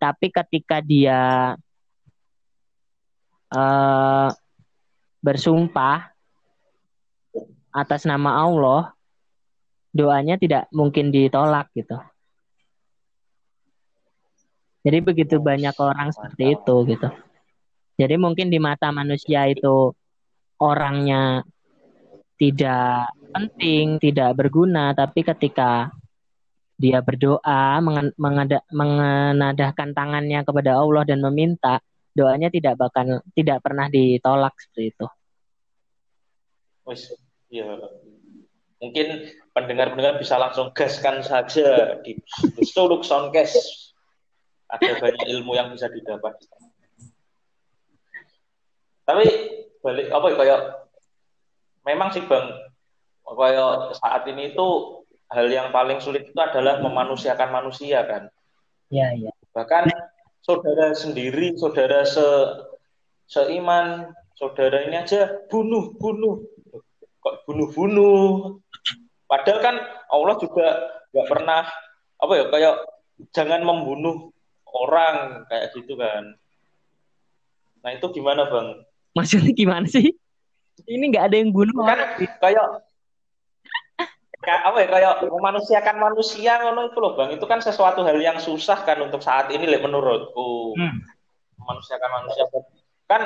Tapi ketika dia eh bersumpah atas nama Allah, doanya tidak mungkin ditolak gitu. Jadi begitu banyak orang seperti itu gitu. Jadi mungkin di mata manusia itu orangnya tidak penting, tidak berguna, tapi ketika dia berdoa, mengenadahkan tangannya kepada Allah dan meminta, doanya tidak bakal tidak pernah ditolak seperti itu. Ya. Mungkin pendengar-pendengar bisa langsung gaskan saja di, di Suluk Soundcast. Ada banyak ilmu yang bisa didapat. Tapi balik apa ya kayak memang sih Bang kayak saat ini itu hal yang paling sulit itu adalah memanusiakan manusia kan. Ya, ya. Bahkan saudara sendiri, saudara se seiman, saudara ini aja bunuh, bunuh. Kok bunuh-bunuh? Padahal kan Allah juga nggak pernah apa ya kayak jangan membunuh orang kayak gitu kan. Nah itu gimana bang? Maksudnya gimana sih? Ini nggak ada yang bunuh Kan kayak apa ya kayak memanusiakan manusia ngono itu loh bang. Itu kan sesuatu hal yang susah kan untuk saat ini Lek, menurutku. Hmm. memanusiakan manusia kan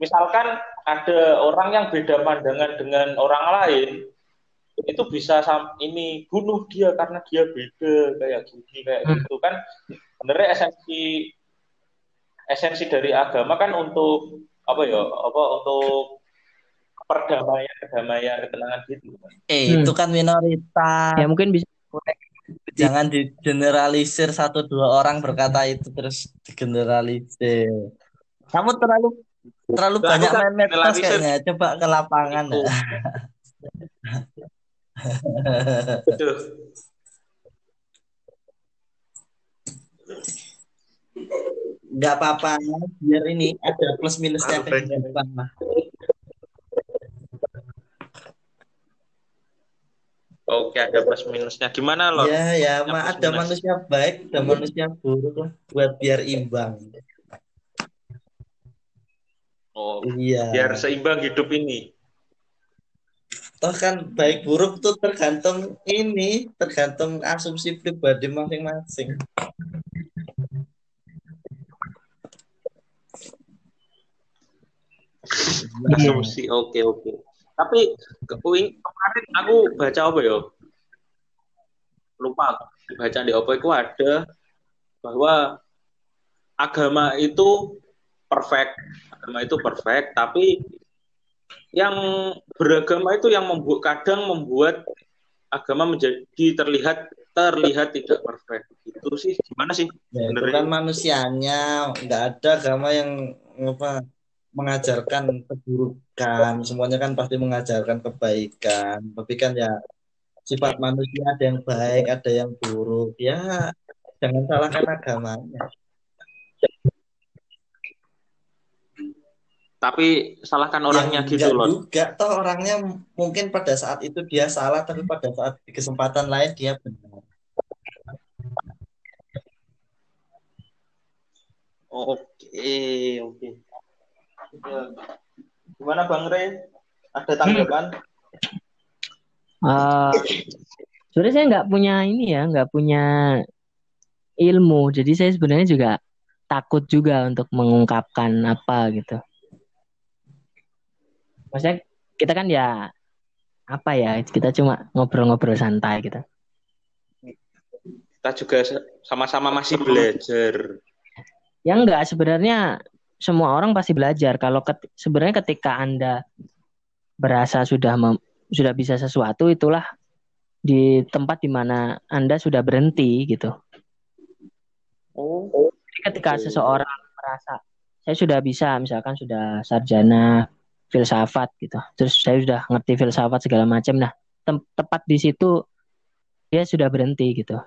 misalkan ada orang yang beda pandangan dengan orang lain itu bisa sam ini bunuh dia karena dia beda kayak gini kayak Hmm. gitu kan sebenarnya esensi esensi dari agama kan untuk apa ya apa untuk perdamaian kedamaian ketenangan gitu Eh, Hmm. itu kan minoritas. Ya mungkin bisa Jangan digeneralisir satu dua orang berkata itu terus digeneralisir. Kamu terlalu terlalu Aku banyak kan main medsos kayaknya. Coba ke lapangan. Aduh. Nggak apa-apa, biar ini ada plus minusnya banyak. kehidupan lah. Oke, ada plus minusnya. Gimana loh? Ya, ya, ma, ada minus. manusia baik, ada manusia buruk lah, buat biar imbang. Oh, Iya. biar seimbang hidup ini. Toh kan baik buruk tuh tergantung ini, tergantung asumsi pribadi masing-masing. Asumsi. Oke, oke. Tapi ke- wing- kemarin aku baca apa ya? Lupa baca di apa itu ada bahwa agama itu perfect. Agama itu perfect, tapi yang beragama itu yang membuat kadang membuat agama menjadi terlihat terlihat tidak perfect. Itu sih gimana sih? Ya, itu kan ya? manusianya, nggak ada agama yang apa mengajarkan keburukan. Semuanya kan pasti mengajarkan kebaikan. Tapi kan ya sifat manusia ada yang baik, ada yang buruk. Ya jangan salahkan agamanya. Tapi salahkan orangnya Ya, gitu enggak loh. juga. Toh orangnya mungkin pada saat itu dia salah, tapi pada saat di kesempatan lain dia benar. Oke, oke. Ya. Gimana Bang Rey? Ada tanggapan? Eh, sebenarnya saya nggak punya ini ya, nggak punya ilmu. Jadi saya sebenarnya juga takut juga untuk mengungkapkan apa gitu. Maksudnya kita kan ya apa ya, kita cuma ngobrol-ngobrol santai gitu. Kita juga sama-sama masih belajar. Ya enggak, sebenarnya semua orang pasti belajar. Kalau ket- sebenarnya ketika Anda berasa sudah mem- sudah bisa sesuatu, itulah di tempat di mana Anda sudah berhenti gitu. Oh, Jadi ketika Oke. seseorang merasa saya sudah bisa, misalkan sudah sarjana filsafat gitu, terus saya sudah ngerti filsafat segala macam, nah tem- tepat di situ dia sudah berhenti gitu.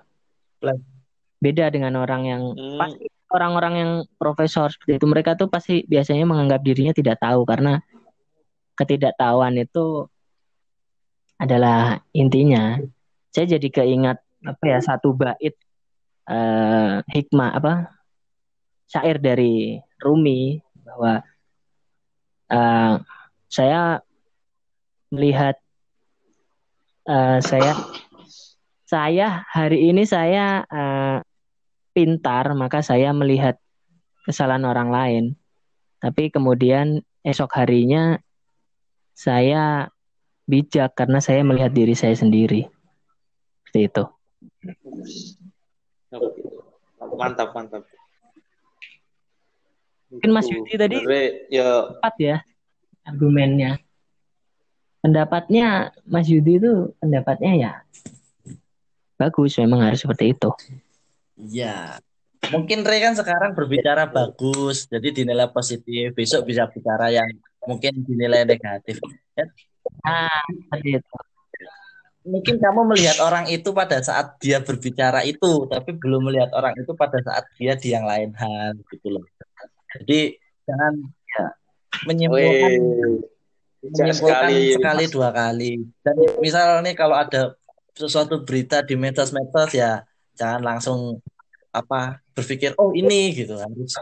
Beda dengan orang yang Hmm. pasti orang-orang yang profesor seperti itu mereka tuh pasti biasanya menganggap dirinya tidak tahu karena ketidaktahuan itu adalah intinya. Saya jadi keingat apa ya satu bait eh, hikmah apa syair dari Rumi bahwa eh, saya melihat eh, saya saya hari ini saya eh, pintar maka saya melihat kesalahan orang lain tapi kemudian esok harinya saya bijak karena saya melihat diri saya sendiri seperti itu. Mantap, mantap. Mungkin Mas. Yudi tadi- ya tepat ya argumennya pendapatnya Mas Yudi itu pendapatnya ya bagus memang harus seperti itu Iya. Mungkin Ray kan sekarang berbicara bagus, jadi dinilai positif. Besok bisa bicara yang mungkin dinilai negatif. Ya, nah Mungkin kamu melihat orang itu pada saat dia berbicara itu, tapi belum melihat orang itu pada saat dia di yang lain hal gitu loh. Jadi jangan ya, menyimpulkan menyimpulkan sekali. sekali, dua kali. Dan misal nih kalau ada sesuatu berita di medsos-medsos ya jangan langsung apa berpikir oh ini gitu. Harus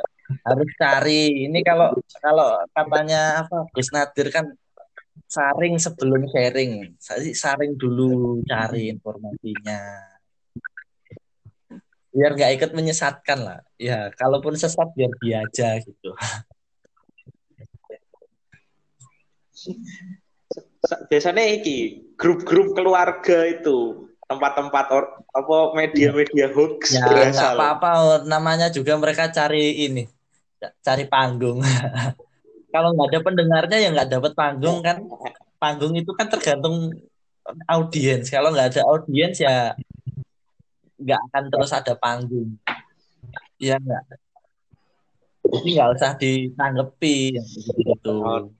harus cari ini kalau kalau katanya apa Gus Nadir kan saring sebelum sharing. Saring dulu cari informasinya. Biar nggak ikut menyesatkan lah. Ya kalaupun sesat biar dia aja gitu. Sa- Biasanya iki grup-grup keluarga itu tempat-tempat or- apa media-media hoax Ya nggak apa-apa, namanya juga mereka cari ini, cari panggung. Kalau nggak ada pendengarnya ya nggak dapat panggung kan. Panggung itu kan tergantung audiens. Kalau nggak ada audiens ya nggak akan terus ada panggung. Iya nggak? Jadi nggak usah ditanggepi yang begitu. Oh.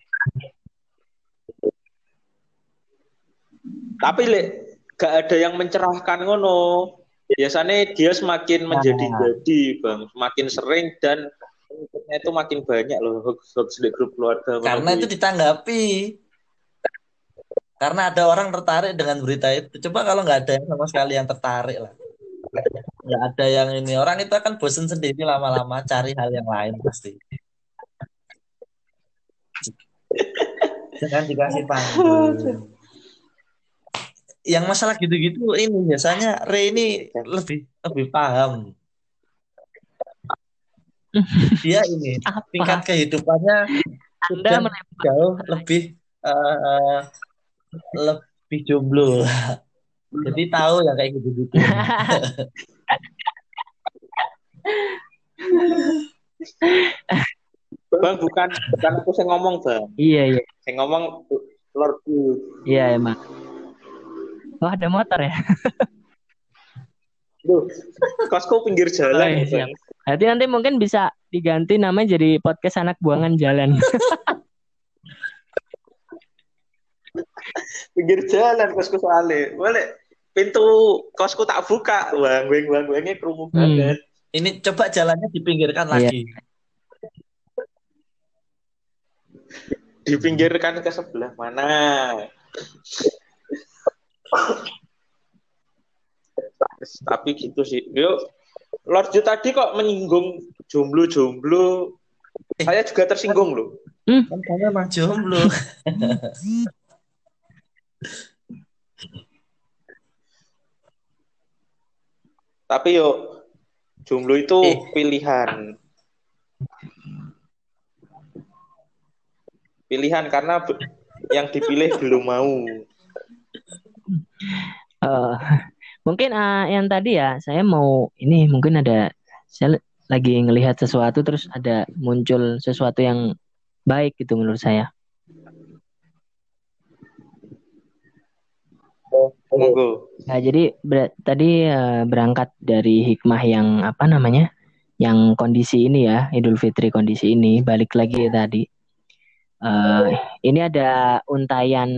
Tapi le, gak ada yang mencerahkan ngono. Biasanya dia semakin menjadi jadi, Bang. Semakin sering dan pengikutnya itu makin banyak loh hoax hoax di grup keluarga. Karena itu ditanggapi. Karena ada orang tertarik dengan berita itu. Coba kalau nggak ada yang sama sekali yang tertarik lah. Nggak ada yang ini. Orang itu akan bosen sendiri lama-lama cari hal yang lain pasti. Jangan dikasih panggung. Yang masalah gitu-gitu ini biasanya Re ini lebih lebih paham. Dia ini Apa? tingkat kehidupannya Anda menembak jauh lebih eh, lebih jomblo. Jadi tahu yang kayak gitu-gitu. Bang bukan bukan aku yang ngomong, Bang. Iya iya Yang ngomong Lord iya emang. Oh ada motor ya? Duh, kosku pinggir Oh, jalan, iya, Bang. siap. Berarti nanti mungkin bisa diganti namanya jadi podcast anak buangan jalan. pinggir jalan kosku soalnya. Boleh pintu kosku tak buka, bang, bang, bang, bangnya kerumuh Hmm. banget. Ini coba jalannya dipinggirkan Iya. lagi. Dipinggirkan ke sebelah mana? Tapi gitu sih. Yuk, Lord Ju tadi kok menyinggung jomblo-jomblo. Saya juga tersinggung loh. Kan kamu emang jomblo. Tapi yuk, jomblo itu Eh. pilihan. Pilihan karena yang dipilih belum mau. Eh, mungkin eh, yang tadi ya saya mau ini mungkin ada saya lagi ngelihat sesuatu terus ada muncul sesuatu yang baik gitu menurut saya. Monggo. Nah, jadi ber- tadi eh, berangkat dari hikmah yang apa namanya? Yang kondisi ini ya, Idul Fitri kondisi ini, balik lagi tadi. Eh, ini ada untayan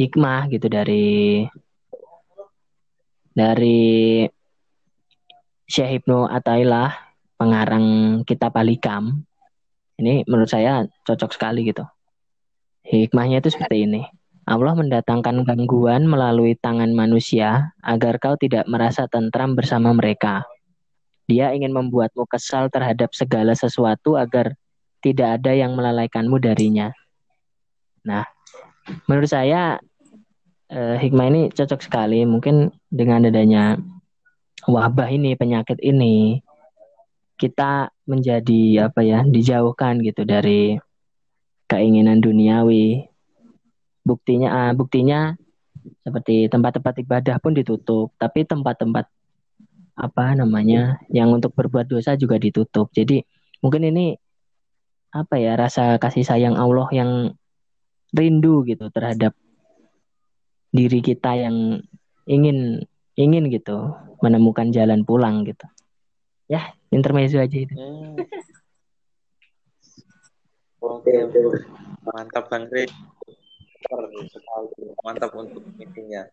hikmah gitu dari dari Syekh Ibnu Athaillah, pengarang kitab Al-Hikam. Ini menurut saya cocok sekali gitu. Hikmahnya itu seperti ini. Allah mendatangkan gangguan melalui tangan manusia agar kau tidak merasa tentram bersama mereka. Dia ingin membuatmu kesal terhadap segala sesuatu agar tidak ada yang melalaikanmu darinya. Nah, menurut saya eh, hikmah ini cocok sekali. Mungkin dengan adanya wabah ini, penyakit ini, kita menjadi apa ya, dijauhkan gitu dari keinginan duniawi, buktinya ah, buktinya seperti tempat-tempat ibadah pun ditutup tapi tempat-tempat apa namanya yang untuk berbuat dosa juga ditutup jadi mungkin ini apa ya rasa kasih sayang Allah yang rindu gitu terhadap diri kita yang ingin ingin gitu menemukan jalan pulang gitu ya intermezzo aja itu Hmm. Oke. Mantap Bang. Mantap untuk intinya.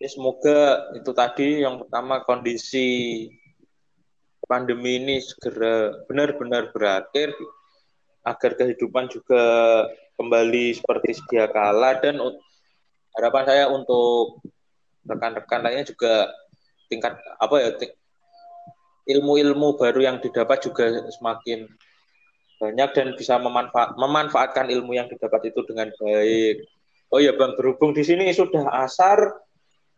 Ya, semoga itu tadi yang pertama kondisi pandemi ini segera benar-benar berakhir agar kehidupan juga kembali seperti sedia kala dan harapan saya untuk rekan-rekan lainnya juga tingkat apa ya ilmu-ilmu baru yang didapat juga semakin banyak dan bisa memanfaat, memanfaatkan ilmu yang didapat itu dengan baik. Oh ya Bang, berhubung di sini sudah asar,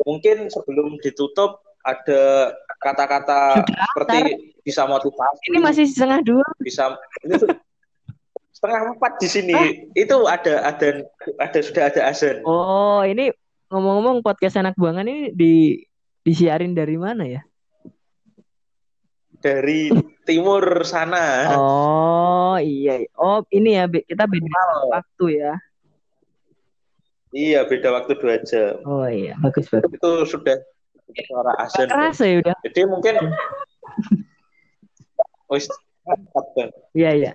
mungkin sebelum ditutup ada kata-kata seperti bisa motivasi, ini masih setengah dua. Bisa ini setengah empat di sini. Itu ada ada ada sudah ada azan. Oh, ini ngomong-ngomong podcast anak buangan ini di disiarin dari mana ya? dari timur sana. Oh, iya. Oh, ini ya kita beda waktu ya. Iya, beda waktu dua jam. Oh iya, bagus bagus. Itu sudah suara azan. Kerasa ya udah. Jadi mungkin Oh. Iya iya.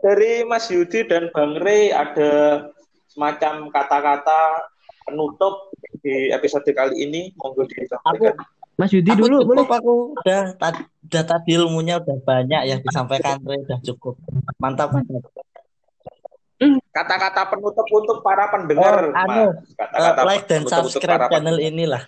Dari Mas Yudi dan Bang Rey ada semacam kata-kata penutup di episode kali ini. Monggo disampaikan. Mas Yudi Aku dulu cukup, boleh. aku udah ta- udah tadi ilmunya udah banyak yang disampaikan Re, udah cukup. Mantap mantap. Kata-kata penutup untuk para pendengar, Oh, anu, Mas. Kata-kata Eh, like dan subscribe para channel pendengar.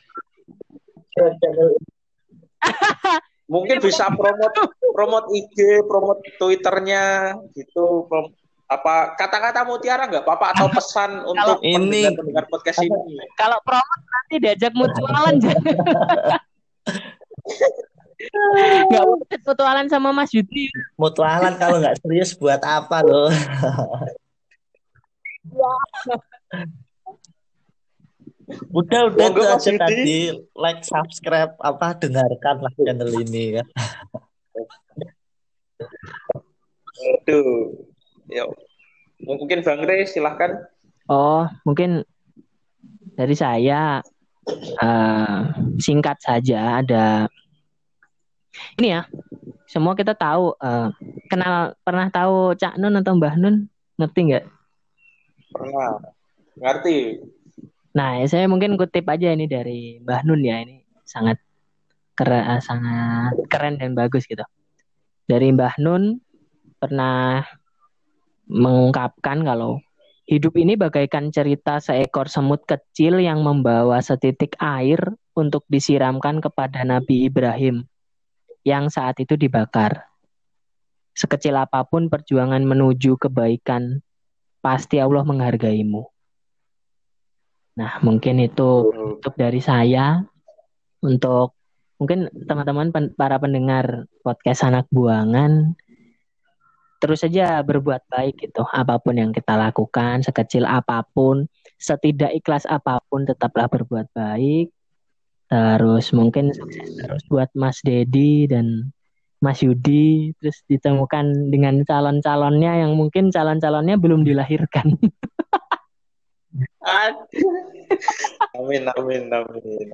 Mungkin bisa promote promote IG, promote Twitternya gitu. prom- apa kata-kata mutiara nggak apa-apa atau pesan untuk ini- pendengar-pendengar podcast ini? Kalau promo nanti diajak mutualan jangan. Nggak boleh mutualan sama Mas Yudi. Mutualan kalau nggak serius buat apa loh? Udah udah Monggo, itu Mas aja Yudi. tadi like subscribe apa dengarkan lah channel ini ya. Aduh. Ya. Mungkin Bang Rey silahkan. Oh, mungkin dari saya eh, singkat saja ada ini ya. Semua kita tahu eh, kenal pernah tahu Cak Nun atau Mbah Nun ngerti nggak? Pernah. Ngerti. Nah, ya saya mungkin kutip aja ini dari Mbah Nun ya ini sangat keren, sangat keren dan bagus gitu. Dari Mbah Nun pernah mengungkapkan kalau hidup ini bagaikan cerita seekor semut kecil yang membawa setitik air untuk disiramkan kepada Nabi Ibrahim yang saat itu dibakar. Sekecil apa pun perjuangan menuju kebaikan, pasti Allah menghargaimu. Nah, mungkin itu untuk dari saya. Untuk mungkin teman-teman pen- para pendengar podcast anak buangan terus saja berbuat baik gitu. Apa pun yang kita lakukan sekecil apa pun setidak ikhlas apa pun tetaplah berbuat baik. Terus mungkin sukses terus buat Mas Dedi dan Mas Yudi. Terus ditemukan dengan calon-calonnya yang mungkin calon-calonnya belum dilahirkan Amin, amin, amin.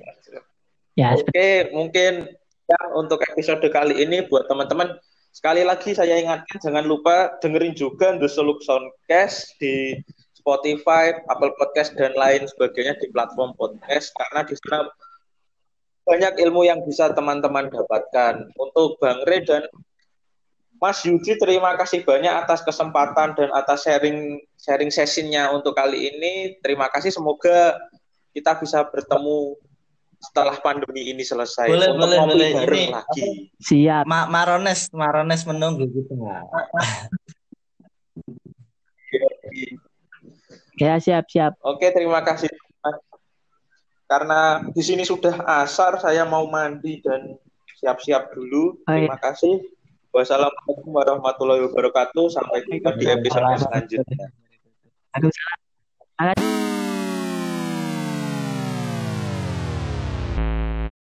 ya Oke, mungkin ya, untuk episode kali ini buat teman-teman sekali lagi saya ingatkan jangan lupa dengerin juga The Suluk Soundcast di Spotify, Apple Podcast dan lain sebagainya di platform podcast karena di sana banyak ilmu yang bisa teman-teman dapatkan. Untuk Bang Re dan Mas Yudi terima kasih banyak atas kesempatan dan atas sharing sharing sesinya untuk kali ini. Terima kasih semoga kita bisa bertemu setelah pandemi ini selesai Boleh, untuk boleh, ngopi boleh. bareng Ini- lagi. siap Ma Marones, Marones menunggu gitu. ya siap siap Oke, terima kasih. Karena di sini sudah asar, saya mau mandi dan siap-siap dulu. Oh, iya. Terima kasih. Wassalamualaikum warahmatullahi wabarakatuh. Sampai jumpa di episode selanjutnya. Waalaikumsalam.